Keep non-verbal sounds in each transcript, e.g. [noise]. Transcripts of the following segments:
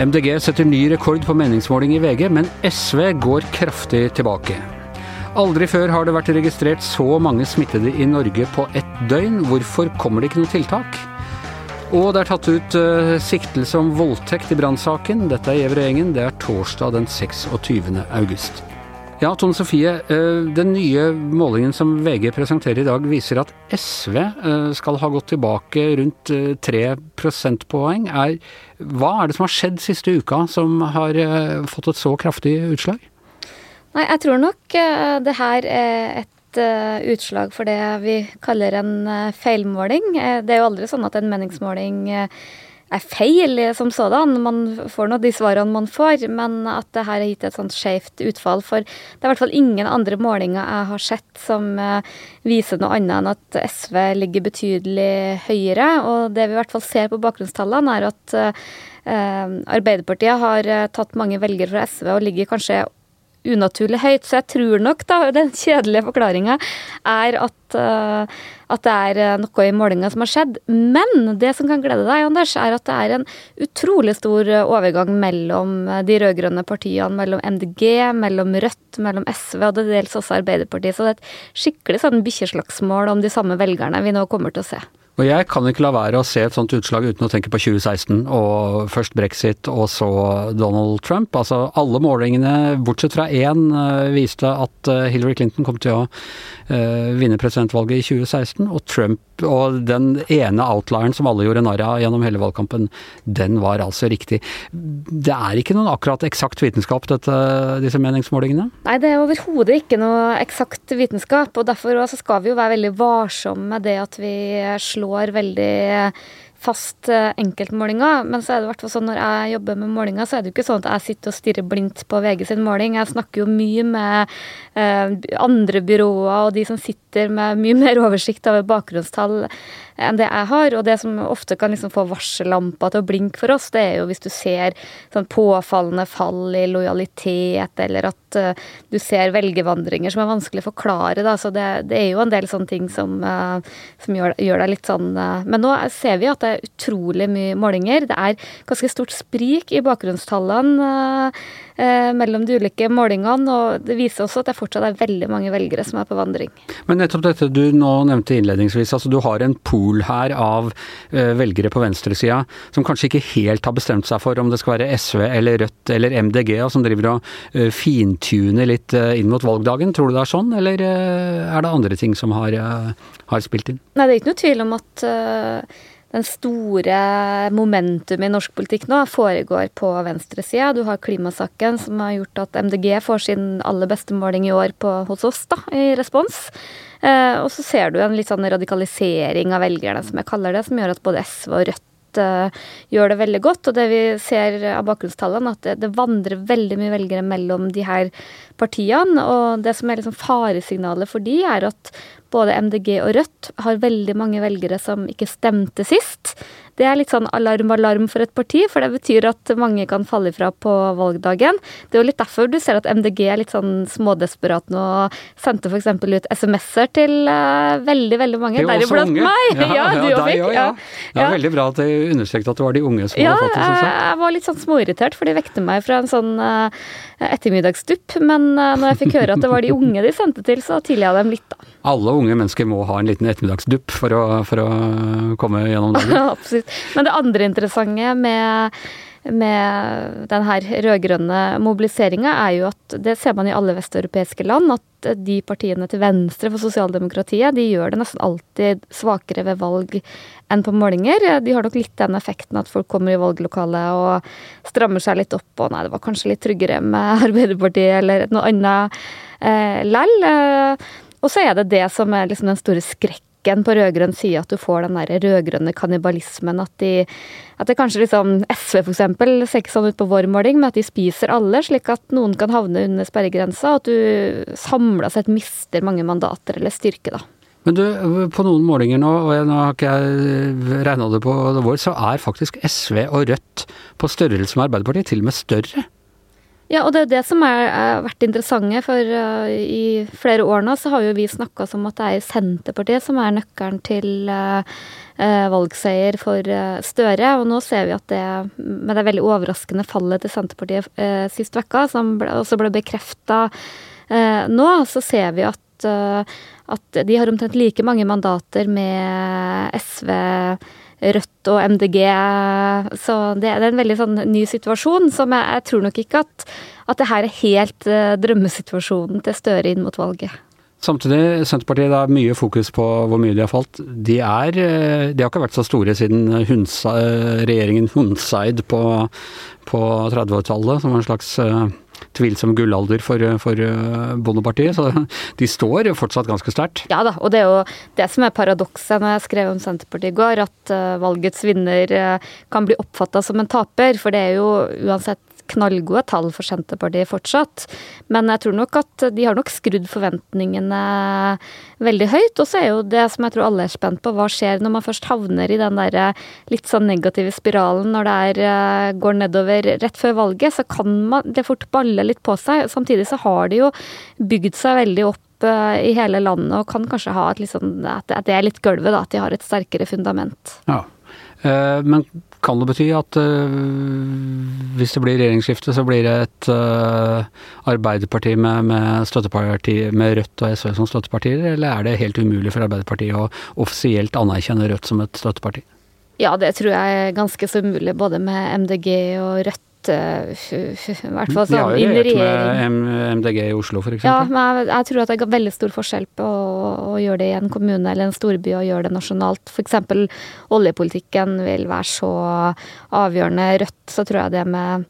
MDG setter ny rekord på meningsmåling i VG, men SV går kraftig tilbake. Aldri før har det vært registrert så mange smittede i Norge på ett døgn. Hvorfor kommer det ikke noe tiltak? Og det er tatt ut uh, siktelse om voldtekt i brannsaken. Dette er Gjevrøy-gjengen. Det er torsdag den 26. august. Ja, Tone Sofie. Uh, den nye målingen som VG presenterer i dag, viser at SV uh, skal ha gått tilbake rundt 3 prosentpoeng. Er, hva er det som har skjedd siste uka som har fått et så kraftig utslag? Nei, jeg tror nok det her er et utslag for det vi kaller en feilmåling. Det er jo aldri sånn at en meningsmåling er feil som sådan. Man får nå de svarene man får, men at det her har gitt et sånt skjevt utfall. For det er i hvert fall ingen andre målinger jeg har sett som viser noe annet enn at SV ligger betydelig høyere. Og det vi i hvert fall ser på bakgrunnstallene, er at Arbeiderpartiet har tatt mange velgere fra SV og ligger kanskje unaturlig høyt. Så jeg tror nok da, den kjedelige forklaringa er at, uh, at, det er eh, noe i målinga som har skjedd. Men det som kan glede deg, Anders, er at det er en utrolig stor eh, overgang mellom de rød-grønne partiene, mellom MDG, mellom Rødt, mellom SV og det dels også Arbeiderpartiet. Så det er et skikkelig sånn bikkjeslagsmål om de samme velgerne vi nå kommer til å se. Og jeg kan ikke la være å se et sånt utslag uten å tenke på 2016 og først brexit og så Donald Trump. Altså alle målingene, bortsett fra én, eh, viste at eh, Hillary Clinton kom til å uh, vinne presidentvalget i 2016. Og Trump og den ene outlieren som alle gjorde narr av gjennom hele valgkampen, den var altså riktig. Det er ikke noen akkurat eksakt vitenskap, dette, disse meningsmålingene? Nei, det er overhodet ikke noe eksakt vitenskap. Og derfor skal vi jo være veldig varsomme med det at vi slår veldig fast eh, enkeltmålinger. Men så er det hvert sånn når jeg jobber med målinger, så er det jo ikke sånn at jeg sitter og stirrer blindt på VG sin måling. Jeg snakker jo mye med eh, andre byråer og de som sitter med mye mer oversikt over bakgrunnstall enn det jeg har. Og det som ofte kan liksom få varsellampa til å blinke for oss, det er jo hvis du ser sånn påfallende fall i lojalitet, eller at uh, du ser velgervandringer som er vanskelig å forklare. Da. Så det, det, er jo en del sånne ting som, uh, som gjør, gjør, deg litt sånn uh, Men nå ser vi at det er utrolig mye målinger. Det er ganske stort sprik i bakgrunnstallene eh, mellom de ulike målingene. Og det viser også at det fortsatt er veldig mange velgere som er på vandring. Men nettopp dette du nå nevnte innledningsvis, altså du har en pool her av eh, velgere på venstresida som kanskje ikke helt har bestemt seg for om det skal være SV eller Rødt eller MDG, som driver og eh, fintuner litt eh, inn mot valgdagen. Tror du det er sånn, eller eh, er det andre ting som har, eh, har spilt inn? Nei, det er ikke noe tvil om at den store momentumet i norsk politikk nå foregår på venstresida. Du har klimasaken som har gjort at MDG får sin aller beste måling i år på, hos oss, da, i respons. Eh, og så ser du en litt sånn radikalisering av velgerne, som jeg kaller det, som gjør at både SV og Rødt uh, gjør det veldig godt. Og det vi ser av bakgrunnstallene, at det, det, vandrer veldig mye velgere mellom de her partiene. Og det som er liksom faresignalet for de, er at både MDG og Rødt har veldig mange velgere som ikke stemte sist. Det er litt sånn alarm-alarm for et parti, for det betyr at mange kan falle ifra på valgdagen. Det er jo litt derfor du ser at MDG er litt sånn smådesperat nå og sendte f.eks. ut SMS-er til uh, veldig, veldig mange, deriblant meg. [laughs] Ja, ja, du ja, òg fikk. Ja. Det er veldig bra at du understreket at det var de unge som ja, hadde fått det. Ja, jeg var litt sånn småirritert, for de vekte meg fra en sånn uh, ettermiddagsdupp. Men uh, når jeg fikk høre at det var de unge de sendte til, så tilga jeg dem litt, da. Alle unge mennesker må ha en liten ettermiddagsdupp for å, for å komme gjennom dagen. [laughs] Absolutt. Men det andre interessante med, med den her rød-grønne mobiliseringa er jo at det ser man i alle vesteuropeiske land, at de partiene til venstre for sosialdemokratiet de gjør det nesten alltid svakere ved valg enn på målinger. De har nok litt den effekten at folk kommer i valglokalet og strammer seg litt opp og nei, det var kanskje litt tryggere med [laughs] Arbeiderpartiet eller noe annet eh, lell. Og så er det det som er liksom den store skrekken på rød-grønn side, at du får den der rød-grønne kannibalismen. At, de, at det kanskje liksom SV eksempel ser ikke sånn ut på vår måling, men at de spiser alle, slik at noen kan havne under sperregrensa, og at du samla sett mister mange mandater eller styrke, da. Men du, på noen målinger nå, og nå har ikke jeg regna det på vår, så er faktisk SV og Rødt på størrelse med Arbeiderpartiet til og med større. Ja, og det er jo det som har vært interessante, for uh, i flere år nå så har jo vi snakka som at det er Senterpartiet som er nøkkelen til uh, uh, valgseier for Støre. Og nå ser vi at det, med det veldig overraskende fallet til Senterpartiet sist uke, som ble, også ble bekrefta nå, så ser vi at, at de har omtrent like mange mandater med SV Rødt og MDG. Så det, er en veldig sånn ny situasjon som jeg, jeg tror nok ikke at, at det her er helt uh, drømmesituasjonen til Støre inn mot valget. Samtidig, Senterpartiet det er mye fokus på hvor mye de har falt. De, er, eh, de har ikke vært så store siden Hunsa, eh, regjeringen Hundseid på, på 30-tallet, som var en slags tvilsom gullalder for, for eh, Bondepartiet. Så [laughs] de står fortsatt ganske sterkt. Ja da, og det er jo det som er paradokset når jeg skrev om Senterpartiet i går, at uh, valgets vinner uh, kan bli oppfatta som en taper. For det er jo uansett knallgode tall for Senterpartiet fortsatt. Men jeg tror nok at de har nok skrudd forventningene veldig høyt. Og så er jo det som jeg tror alle er spent på, hva skjer når man først havner i den der eh, litt sånn negative spiralen når det er, eh, går nedover rett før valget, så kan man det fort balle litt på seg. Samtidig så har de jo bygd seg veldig opp eh, i hele landet og kan kanskje ha et litt sånn, at det er litt gulvet, da, at de har et sterkere fundament. Ja. Men kan det bety at uh, hvis det blir regjeringsskifte, så blir det et uh, Arbeiderparti med, med, støtteparti, med Rødt og SV som støttepartier, eller er det helt umulig for Arbeiderpartiet å offisielt anerkjenne Rødt som et støtteparti? Ja, det tror jeg er ganske så umulig, både med MDG og Rødt Eh, i hvert fall sånn inn i regjering. med MDG i Oslo, f.eks. Ja, men jeg, jeg, tror at det er veldig stor forskjell på å, gjøre det i en kommune eller en storby og gjøre det nasjonalt. F.eks. oljepolitikken vil være så avgjørende. Rødt, så tror jeg det med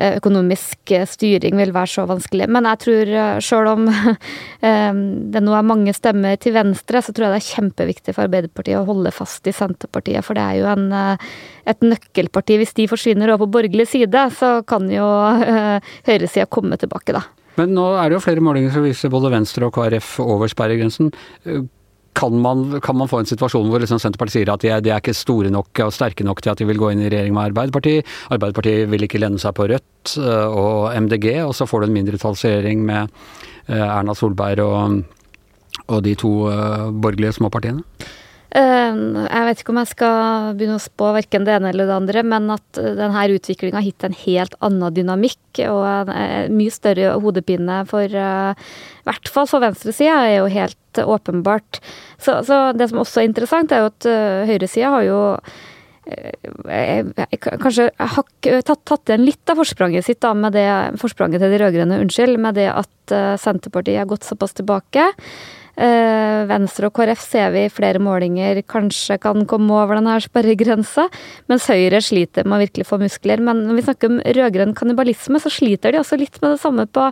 Eh, økonomisk eh, styring vil være så vanskelig. Men jeg tror eh, sjøl om [laughs] det nå er mange stemmer til venstre, så tror jeg det er kjempeviktig for Arbeiderpartiet å holde fast i Senterpartiet. For det er jo en, et nøkkelparti. Hvis de forsvinner over på borgerlig side, så kan jo [laughs] høyresida komme tilbake, da. Men nå er det jo flere målinger som viser både Venstre og KrF over sperregrensen kan man, kan man, få en situasjon hvor liksom Senterpartiet sier at de er, de er, ikke store nok og sterke nok til at de vil gå inn i regjering med Arbeiderpartiet. Arbeiderpartiet vil ikke lene seg på Rødt eh, og MDG, og så får du en mindretallsregjering med eh, Erna Solberg og, og de to eh, borgerlige småpartiene? Jeg vet ikke om jeg skal begynne å spå verken det ene eller det andre, men at denne utviklinga har gitt en helt annen dynamikk og en mye større hodepine for i hvert fall for venstresida, er jo helt åpenbart. Så, så, det som også er interessant, er jo at høyresida har jo kanskje tatt, tatt igjen litt av forspranget sitt da, med det, forspranget til de rød-grønne, unnskyld, med det at Senterpartiet har gått såpass tilbake. Eh, Venstre og KrF ser vi i flere målinger kanskje kan komme over denne sperregrensa, mens Høyre sliter med å virkelig få muskler. Men når vi snakker om rød-grønn kannibalisme, så sliter de også litt med det samme på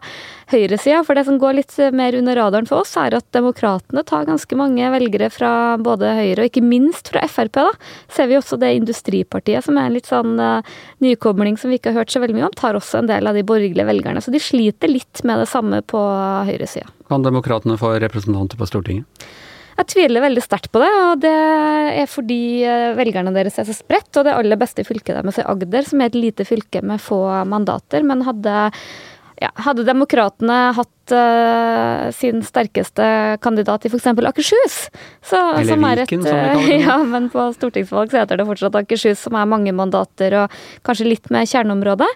høyresida. For det som går litt mer under radaren for oss, er at demokratene tar ganske mange velgere fra både Høyre og ikke minst fra Frp. da. Ser vi også det industripartiet, som er en litt sånn uh, nykobling som vi ikke har hørt så veldig mye om, tar også en del av de borgerlige velgerne. Så de sliter litt med det samme på høyresida. Kan demokratene få representanter på Stortinget? Jeg tviler veldig sterkt på det, og det er fordi eh, velgerne deres er så spredt. Og det aller beste fylket deres er Agder, som er et lite fylke med få mandater. Men hadde, ja, hadde demokratene hatt uh, sin sterkeste kandidat i f.eks. Akershus så, Eller Viken, som vi kaller [laughs] det. Ja, men på stortingsvalg så heter det fortsatt Akershus, som er mange mandater og kanskje litt med kjerneområde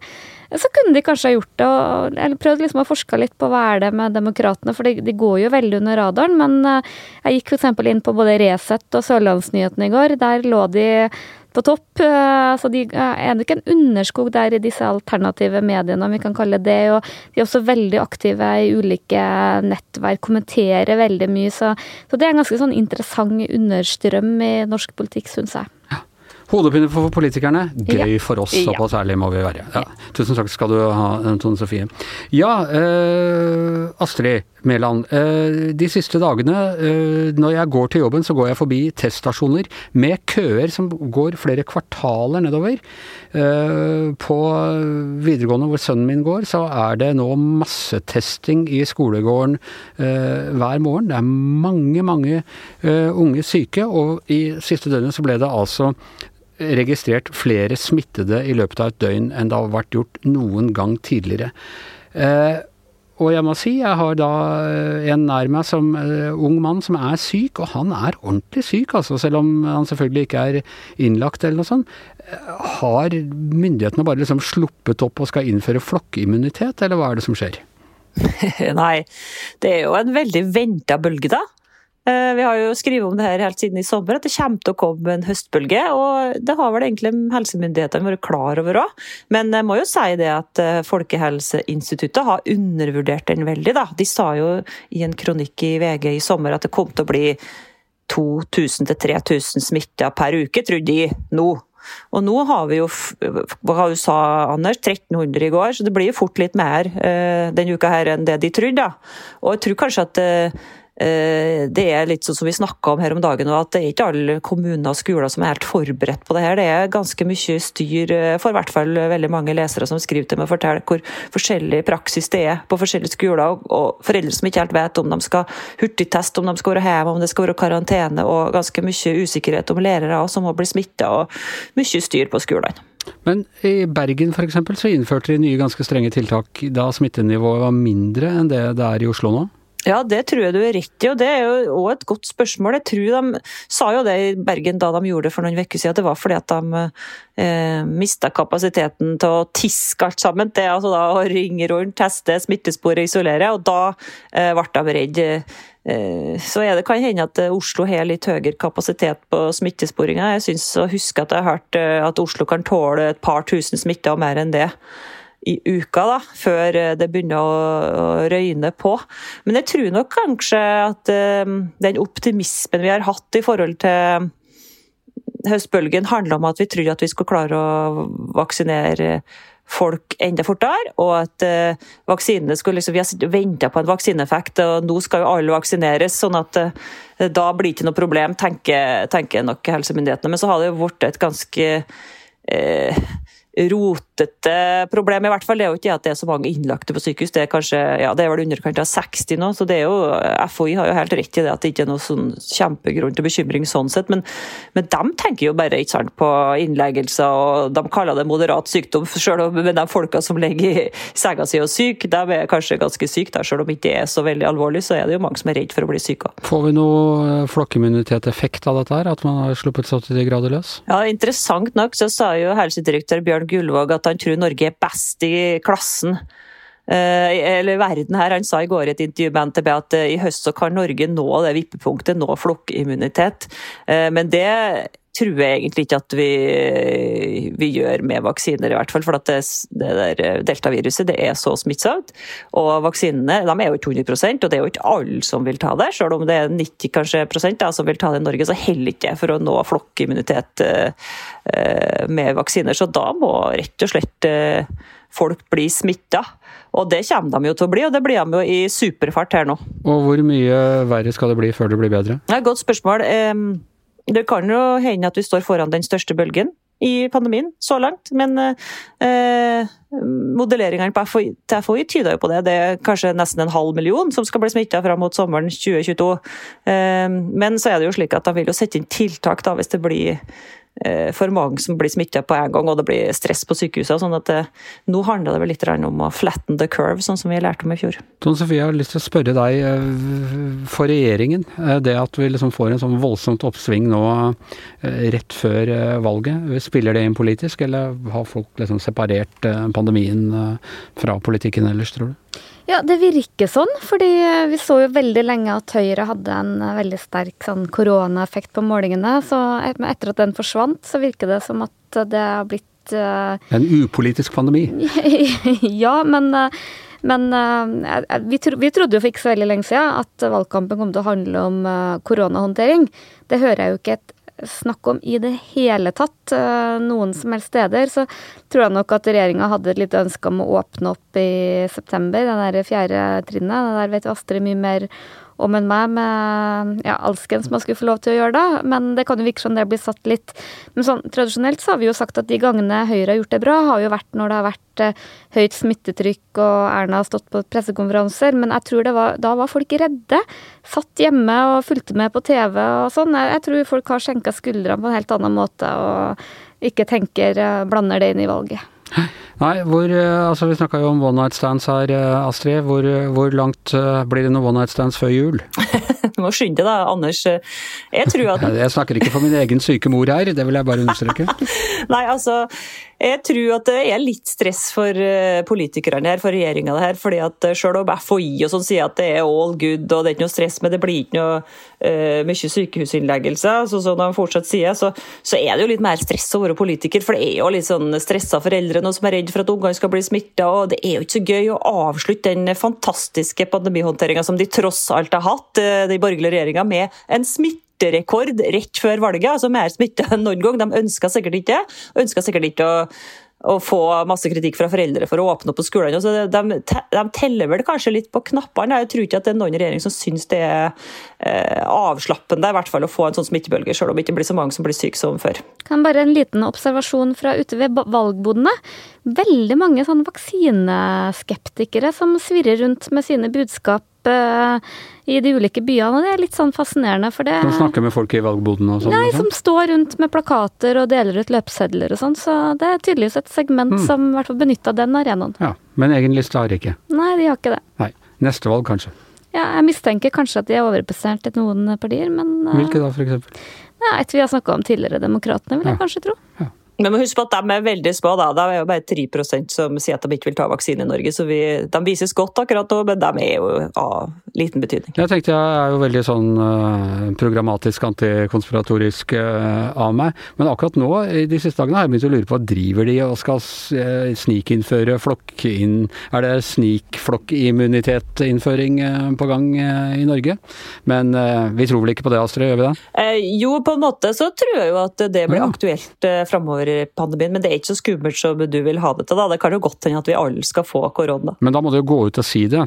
så kunne de kanskje ha gjort det, og, eller prøvd liksom å forske litt på hva er det med demokratene, for de, de, går jo veldig under radaren. Men uh, jeg gikk f.eks. inn på både Resett og Sørlandsnyhetene i går. Der lå de på topp. Uh, så de uh, er nok en underskog der i disse alternative mediene, om vi kan kalle det Og de er også veldig aktive i ulike nettverk, kommenterer veldig mye. Så, så det er en ganske sånn interessant understrøm i norsk politikk, syns jeg. Hodepine for politikerne, gøy for oss, såpass ærlig må vi være. Ja. Tusen takk skal du ha, Tone Sofie. Ja, eh, Astrid Mæland. Eh, de siste dagene eh, når jeg går til jobben, så går jeg forbi teststasjoner med køer som går flere kvartaler nedover. Eh, på videregående hvor sønnen min går, så er det nå massetesting i skolegården hver morgen. Det er mange, mange unge syke, og i siste døgnet så ble det altså registrert flere smittede i løpet av et døgn enn det har vært gjort noen gang tidligere. Eh, og jeg må si, jeg har da eh, en nær meg som uh, ung mann som er syk, og han er ordentlig syk, altså, selv om han selvfølgelig ikke er innlagt eller noe sånt. Har myndighetene bare liksom sluppet opp og skal innføre flokkimmunitet, eller hva er det som skjer? [laughs] Nei, det er jo en veldig venta bølge, da. Eh, vi har jo skrevet om det her helt siden i sommer, at det kommer til å komme en høstbølge. Og det har vel egentlig helsemyndighetene vært klar over òg. Men jeg må jo si det at eh, Folkehelseinstituttet har undervurdert den veldig. da. De sa jo i en kronikk i VG i sommer at det kom til å bli 2000-3000 smitta per uke, trodde de nå. Og nå har vi jo, hva du sa Anders, 1300 i går, så det blir jo fort litt mer uh, denne uka her enn det de trodde. da. Og jeg tror kanskje at Eh, det er litt sånn som vi snakka om her om dagen, at det er ikke alle kommuner og skoler som er helt forberedt på det her. Det er ganske mye styr eh, for i hvert fall veldig mange lesere som skriver til meg og forteller hvor forskjellig praksis det er på forskjellige skoler, og foreldre som ikke helt vet om de skal hurtigteste, om de skal være hjemme, om det skal være karantene, og ganske mye usikkerhet om lærere som må bli smitta, og mye styr på skolene. Men i Bergen f.eks. så innførte de nye ganske strenge tiltak da smittenivået var mindre enn det det er i Oslo nå? Ja, det tror jeg du er rett i, og det er jo òg et godt spørsmål. Jeg tror de sa jo det i Bergen da de gjorde det for noen uker siden, at det var fordi at de eh, mista kapasiteten til å tiske alt sammen. Det altså da å ringe rundt, teste, smittespore, isolere, og da eh, ble de redde. Eh, så er det kan hende at Oslo har litt høyere kapasitet på smittesporinga. Jeg syns å huske at jeg har hørt eh, at Oslo kan tåle et par tusen smitta og mer enn det i uka, da, før eh, det begynner å, røyne på. Men jeg tror nok kanskje at um, den optimismen vi har hatt i forhold til høstbølgen, handler om at vi trodde at vi skulle klare å vaksinere folk enda fortere, og at uh, vaksinene skulle liksom, Vi har venta på en vaksineeffekt, og nå skal jo alle vaksineres. sånn at da blir det ikke noe problem, tenker, tenker nok helsemyndighetene. Men så har det jo blitt et ganske uh, rotete problem. I hvert fall det er jo ikke at det er så mange innlagte på sykehus. Det er kanskje, ja, det er vel underkant av 60 nå, så det er jo, FHI har jo helt rett i det at det ikke er noe sånn kjempegrunn til bekymring sånn sett. Men, men de tenker jo bare ikke sant, på innleggelser, og de kaller det moderat sykdom. Selv om de folka som ligger i senga si og er syke, de er kanskje ganske syke. Der. Selv om ikke det er så veldig alvorlig, så er det jo mange som er redd for å bli syke. Får vi noe flokkimmunitet-effekt av dette her, at man har sluppet så til de grader løs? Ja, Interessant nok så sa jo helsedirektør Bjørn Bjørn Gullvåg at han tror Norge er best i klassen. Eh, eller verden her. Han sa i går i et intervju med NTB at eh, i høst så kan Norge nå det vippepunktet, nå flokkimmunitet. Eh, men det tror jeg egentlig ikke at vi, vi gjør med vaksiner, i hvert fall. For at det, det der deltaviruset det er så smittsomt. Og vaksinene de er jo ikke 100 og det er jo ikke alle som vil ta det. Selv om det er 90 kanskje prosent da, som vil ta det i Norge, så heller ikke det for å nå flokkimmunitet med vaksiner. Så da må rett og slett folk blir smitta. Og det kommer de jo til å bli, og det blir de jo i superfart her nå. Og hvor mye verre skal det bli før det blir bedre? Det et godt spørsmål. Det kan jo hende at vi står foran den største bølgen i pandemien så langt, men eh, modelleringene på FOI, til FHI tyder jo på det. Det er kanskje nesten en halv million som skal bli smitta fram mot sommeren 2022. Eh, men så er det jo slik at de vil jo sette inn tiltak da, hvis det blir for mange som blir smitta på en gang, og det blir stress på sykehusene. sånn at det, eh, Nå handler det vel litt om å flatten the curve, sånn som vi lærte om i fjor. Tone Sofie, jeg har lyst til å spørre deg, eh, for regjeringen, det at vi liksom får en sånn voldsomt oppsving nå rett før valget, spiller det inn politisk, eller har folk liksom separert pandemien fra politikken ellers, tror du? Ja, det virker sånn, fordi vi så jo veldig lenge at Høyre hadde en veldig sterk sånn koronaeffekt på målingene. Så etter at den forsvant, så virker det som at det har blitt uh, En upolitisk pandemi? [laughs] ja, men, uh, men uh, vi, tro, vi, trodde jo for ikke så veldig lenge siden at valgkampen kom til å handle om koronahåndtering. Det hører jeg jo ikke et snakk om i det hele tatt eh, noen som helst steder, så tror jeg nok at regjeringa hadde et lite ønske om å åpne opp i september, det der fjerde trinnet. Det der vet Astrid mye mer enn meg med ja, alskens man skulle få lov til å gjøre da, men det kan jo virke som det blir satt litt Men sånn tradisjonelt så har vi jo sagt at de gangene Høyre har gjort det bra, har jo vært når det har vært eh, høyt smittetrykk og Erna har stått på pressekonferanser, men jeg tror det var, da var folk redde. Satt hjemme og fulgte med på TV og sånn. Jeg, jeg tror folk har skjenka skuldrene på en helt annen måte. og ikke tenker blander det inn i valget. Nei, hvor, altså vi snakka jo om one night stands her, Astrid. Hvor, hvor langt blir det noen one night stands før jul? [laughs] Du må skynde deg, Anders. Jeg tror at [laughs] Jeg snakker ikke for min egen syke mor her, det vil jeg bare understreke. [laughs] Nei, altså jeg tror at det er litt stress for eh, politikerne her, for regjeringa her. fordi at eh, Selv om FHI og sånn sier at det er all good og det er ikke noe stress, men det blir ikke noe uh, mye sykehusinnleggelser, så, som de fortsatt sier, så, så, er det jo litt mer stress å være politiker. For det er jo litt sånn stressa foreldre nå som er redd for at ungene skal bli smitta. Det er jo ikke så gøy å avslutte den fantastiske pandemihåndteringa som de tross alt har hatt, den borgerlige regjeringa, med en smitte smitterekord rett før valget. altså Mer smitte enn noen gang. De ønska sikkert ikke ønska sikkert ikke å, å, få masse kritikk fra foreldre for å åpne opp på skolene. Så de, de, teller vel kanskje litt på knappene. Jeg tror ikke at det er noen regjering som syns det er eh, avslappende i hvert fall å få en sånn smittebølge, selv om det ikke blir så mange som blir syke som før. Kan bare en liten observasjon fra ute ved valgbodene. Veldig mange sånn vaksineskeptikere som svirrer rundt med sine budskap i de ulike byene. Og det er litt sånn fascinerende, for det Som snakker med folk i valgbodene og sånn? Nei, som står rundt med plakater og deler ut løpesedler og sånn. Så det er tydeligvis et segment mm. som i hvert fall benytta den arenaen. Ja, Men egen liste har de ikke? Nei, de har ikke det. Nei. Neste valg, kanskje? Ja, jeg mistenker kanskje at de er overrepresentert i noen partier, men eh, Hvilke da, for eksempel? Nei, et vi har snakka om tidligere, Demokratene, vil jeg ja. kanskje tro. Ja. Men husk på at de er veldig små. da. Det er jo bare 3% som sier at de ikke vil ta vaksine i Norge. Så vi, de vises godt akkurat nå, men de er jo av liten betydning. Jeg tenkte jeg er jo veldig sånn uh, programmatisk antikonspiratorisk uh, av meg. Men akkurat nå, i de siste dagene, har jeg begynt å lure på hva driver de og skal uh, snikinnføre flokkinn... Er det snikflokkimmunitetinnføring på gang i Norge? Men vi tror vel ikke på det, Astrid? Gjør vi det? jo, på en måte så tror jeg jo at det blir ja. aktuelt framover pandemien, men det er ikke så skummelt som du vil ha det til. da. Det kan jo godt hende at vi alle skal få korona. Men da må du jo gå ut og si det.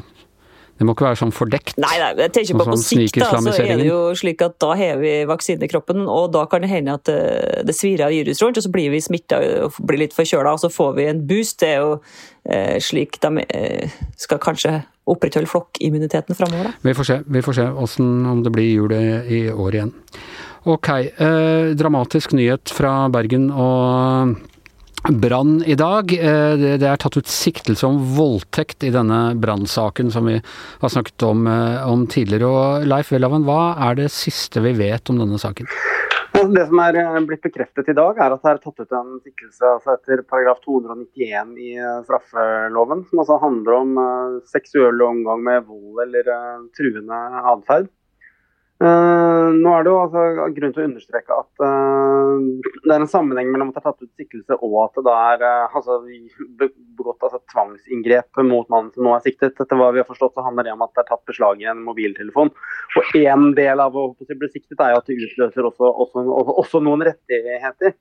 Det må ikke være sånn fordekt. Nei, nei jeg tenker på på sikt da, så er det jo slik at da har vi vaksine i kroppen, og da kan det hende at det, det svir av virus rundt, og så blir vi smitta og blir litt forkjøla, og så får vi en boost. Det er jo eh, slik de eh, skal kanskje opprettholde flokkimmuniteten framover. Vi får se, vi får se hvordan, om det blir jul i år igjen. Ok, eh, dramatisk nyhet fra Bergen og brann i dag. Eh, det er tatt ut siktelse om voldtekt i denne brannsaken som vi har snakket om, eh, om tidligere. Og Leif Welhaven, hva er det siste vi vet om denne saken? Det som er eh, blitt bekreftet i dag, er at det er tatt ut en siktelse altså etter paragraf 291 i straffeloven, som altså handler om seksuell omgang med vold eller truende atferd. Uh, nå er det jo altså grunn til å understreke at uh, det er en sammenheng mellom at det er tatt ut siktelse og at det er uh, altså, begått altså, tvangsinngrep mot mannen som nå er siktet. Etter hva vi har forstått så handler det om at det er tatt beslag i en mobiltelefon. Og En del av å bli siktet er jo at det utløser også, også, også noen rettigheter.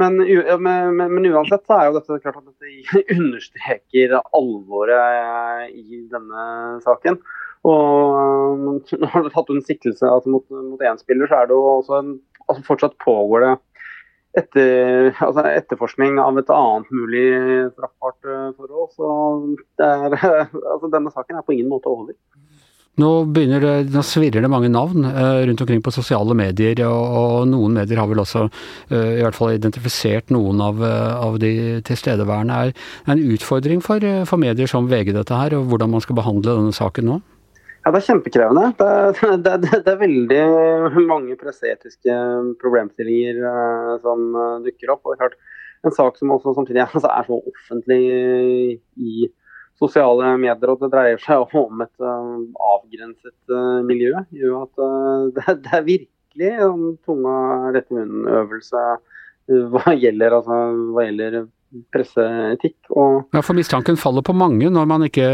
Men, men, men, uansett så er jo dette klart at dette [laughs] understreker alvoret i denne saken. Og når det [laughs] har tatt en siktelse altså mot, mot én spiller, så er det jo også en, altså fortsatt pågår det etter, altså etterforskning av et annet mulig straffbart eh, forhold. Så er, [laughs] altså denne saken er på ingen måte over. Nå, det, nå svirrer det mange navn uh, rundt omkring på sosiale medier, og, og, noen medier har vel også i hvert fall identifisert noen av, av de tilstedeværende. Er det en utfordring for, for medier som VG dette her, og hvordan man skal behandle denne saken nå? Ja, Det er kjempekrevende. Det [laughs] det, det, det er veldig mange presseetiske problemstillinger uh, som uh, dukker opp. og klart, En sak som også samtidig [laughs] altså, er så offentlig i sosiale medier, og det dreier seg [laughs] om et uh, avgrenset miljø, gjør at det, er virkelig en tunga rett i munnen-øvelse hva gjelder, altså, hva gjelder presseetikk. Og ja, For mistanken faller på mange når man ikke,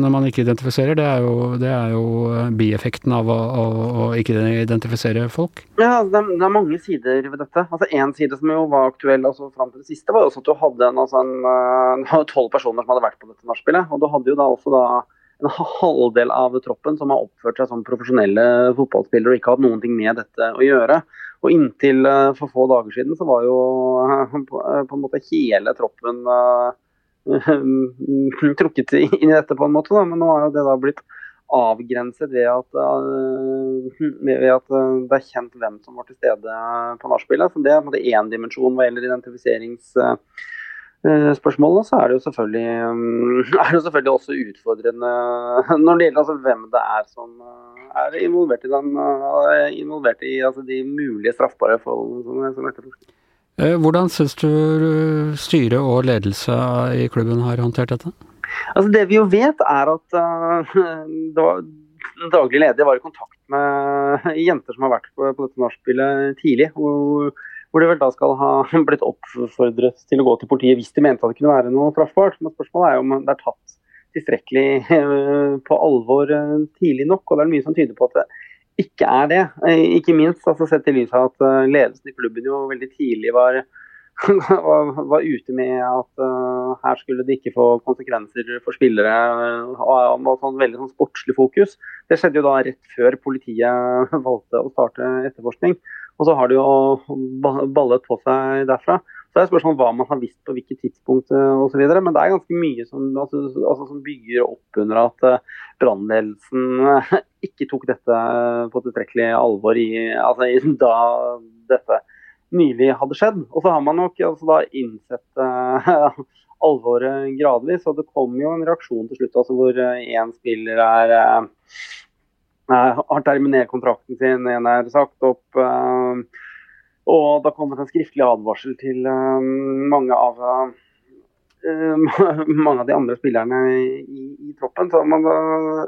når man ikke identifiserer. Det er, jo, det er, jo, bieffekten av å, å, å, ikke identifisere folk. Ja, det er, det er, mange sider ved dette. Altså En side som jo var aktuell altså, fram til det siste, var jo også at du hadde en, altså eh, tolv altså personer som hadde vært på dette nachspielet. Og du hadde jo da også da en [laughs] halvdel av troppen som har oppført seg som profesjonelle fotballspillere og ikke hatt noen ting med dette å gjøre. Og inntil uh, for få dager siden så var jo uh, [laughs] på, uh, en måte hele troppen [laughs] trukket inn i dette på en måte, da. men nå har jo det da blitt avgrenset ved at, ved at, det er kjent hvem som var til stede på nachspielet. Så det er én dimensjon hva gjelder identifiserings Eh, spørsmålene, så er det jo selvfølgelig, mm, [laughs] er det selvfølgelig også utfordrende [laughs] når det gjelder altså hvem det er som eh, er involvert i, den, eh, involvert i altså de mulige straffbare forholdene som, som etterforskes. Hvordan syns du styret og ledelse i klubben har håndtert dette? Altså Det vi jo vet, er at [laughs] uh, daglig leder var i kontakt med jenter som har vært på, på dette nachspielet tidlig. og hvor de vel da skal ha [laughs] blitt oppfordret til å gå til politiet hvis de mente at det kunne være noe straffbart. Men spørsmålet er jo om det er tatt tilstrekkelig eh, på alvor eh, tidlig nok. Og det er mye som tyder på at det ikke er det. Eh, ikke minst altså sett i lys av at ledelsen i klubben jo veldig tidlig var, [laughs] var ute med at uh, her skulle det ikke få konsekvenser for spillere. og, var sånn veldig sånn sportslig fokus. Det skjedde jo da rett før politiet [laughs] valgte å starte etterforskning. Og så har det jo ballet på seg derfra. Så det er spørsmål hva man har visst på hvilket tidspunkt eh, osv. Men det er ganske mye som, altså, altså, som bygger opp under at uh, brannledelsen uh, [laughs] ikke tok dette på tilstrekkelig alvor i, altså, i, da dette nylig hadde skjedd. Og så har man nok altså, da innsett uh, [laughs] alvoret gradvis. Og det kom jo en reaksjon til slutt altså, hvor én spiller er har terminert kontrakten sin, en er sagt opp. Eh, og da kommer det en skriftlig advarsel til eh, mange av eh, [laughs] mange av de andre spillerne i, i troppen. Så man,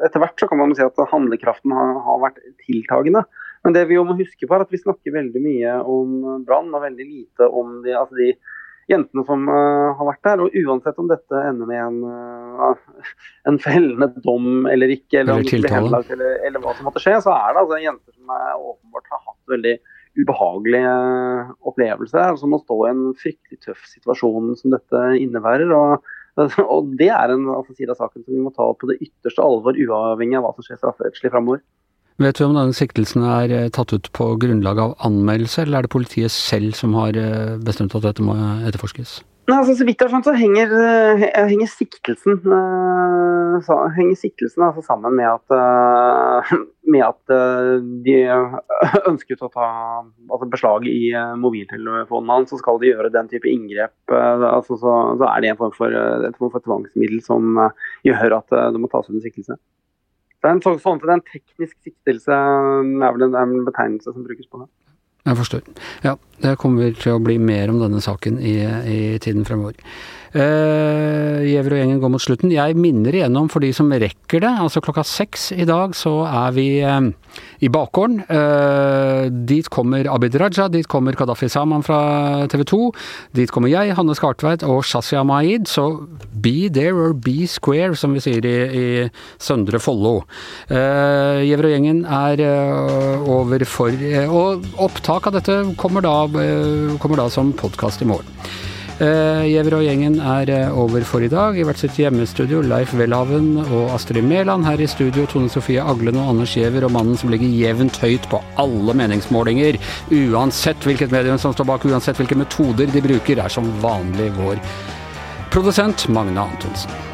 etter hvert så kan man si at handlekraften har, har, vært tiltagende. Men det vi jo må huske på er at vi snakker veldig mye om Brann og veldig lite om de, altså de jentene som uh, har vært der. Og uansett om dette ender med en, uh, [laughs] en fellende dom eller ikke, eller, eller, henlagt, eller, eller, hva som måtte skje, så er det altså jenter som er, åpenbart har hatt veldig ubehagelige opplevelser, som må stå i en fryktelig tøff situasjon som dette innebærer. og [laughs] og Det er en altså, side av saken som vi må ta på det ytterste alvor, uavhengig av hva som skjer strafferettslig framover. Vet vi om denne siktelsen er eh, tatt ut på grunnlag av anmeldelse, eller er det politiet selv som har eh, bestemt at dette må etterforskes? Nei, altså, så vidt jeg har skjønt, så henger, eh, henger siktelsen, så, henger siktelsen altså, sammen med at, [laughs] med at de ønsket å ta altså, beslag i mobiltelefonen hans, så skal de gjøre den type inngrep. Altså, så, så, er det en form for, for tvangsmiddel som gjør at det må tas ut en siktelse. Det er en sånn, sånn, en teknisk siktelse, er vel en, en betegnelse som brukes på det. Jeg forstår. Ja, det kommer til å bli mer om denne saken i, i tiden fremover. Uh, Gjever og gjengen går mot slutten. Jeg minner igjennom for de som rekker det. Altså klokka seks i dag så er vi uh, i bakgården. Uh, dit kommer Abid Raja, dit kommer Kadafi Saman fra TV 2. Dit kommer jeg, Hanne Skartveit og Shazia Maid. Så be there or be square, som vi sier i, i Søndre Follo. Gjever og gjengen er over for Og opptak av dette kommer da, kommer da som podkast i morgen. Uh, Gjever og gjengen er uh, over for i dag. I hvert sitt hjemmestudio Leif Welhaven og Astrid Mæland. Her i studio Tone Sofie Aglen og Anders Gjever, og mannen som ligger jevnt høyt på alle meningsmålinger. Uansett hvilket medium som står bak, uansett hvilke metoder de bruker, er som vanlig vår produsent Magne Antonsen.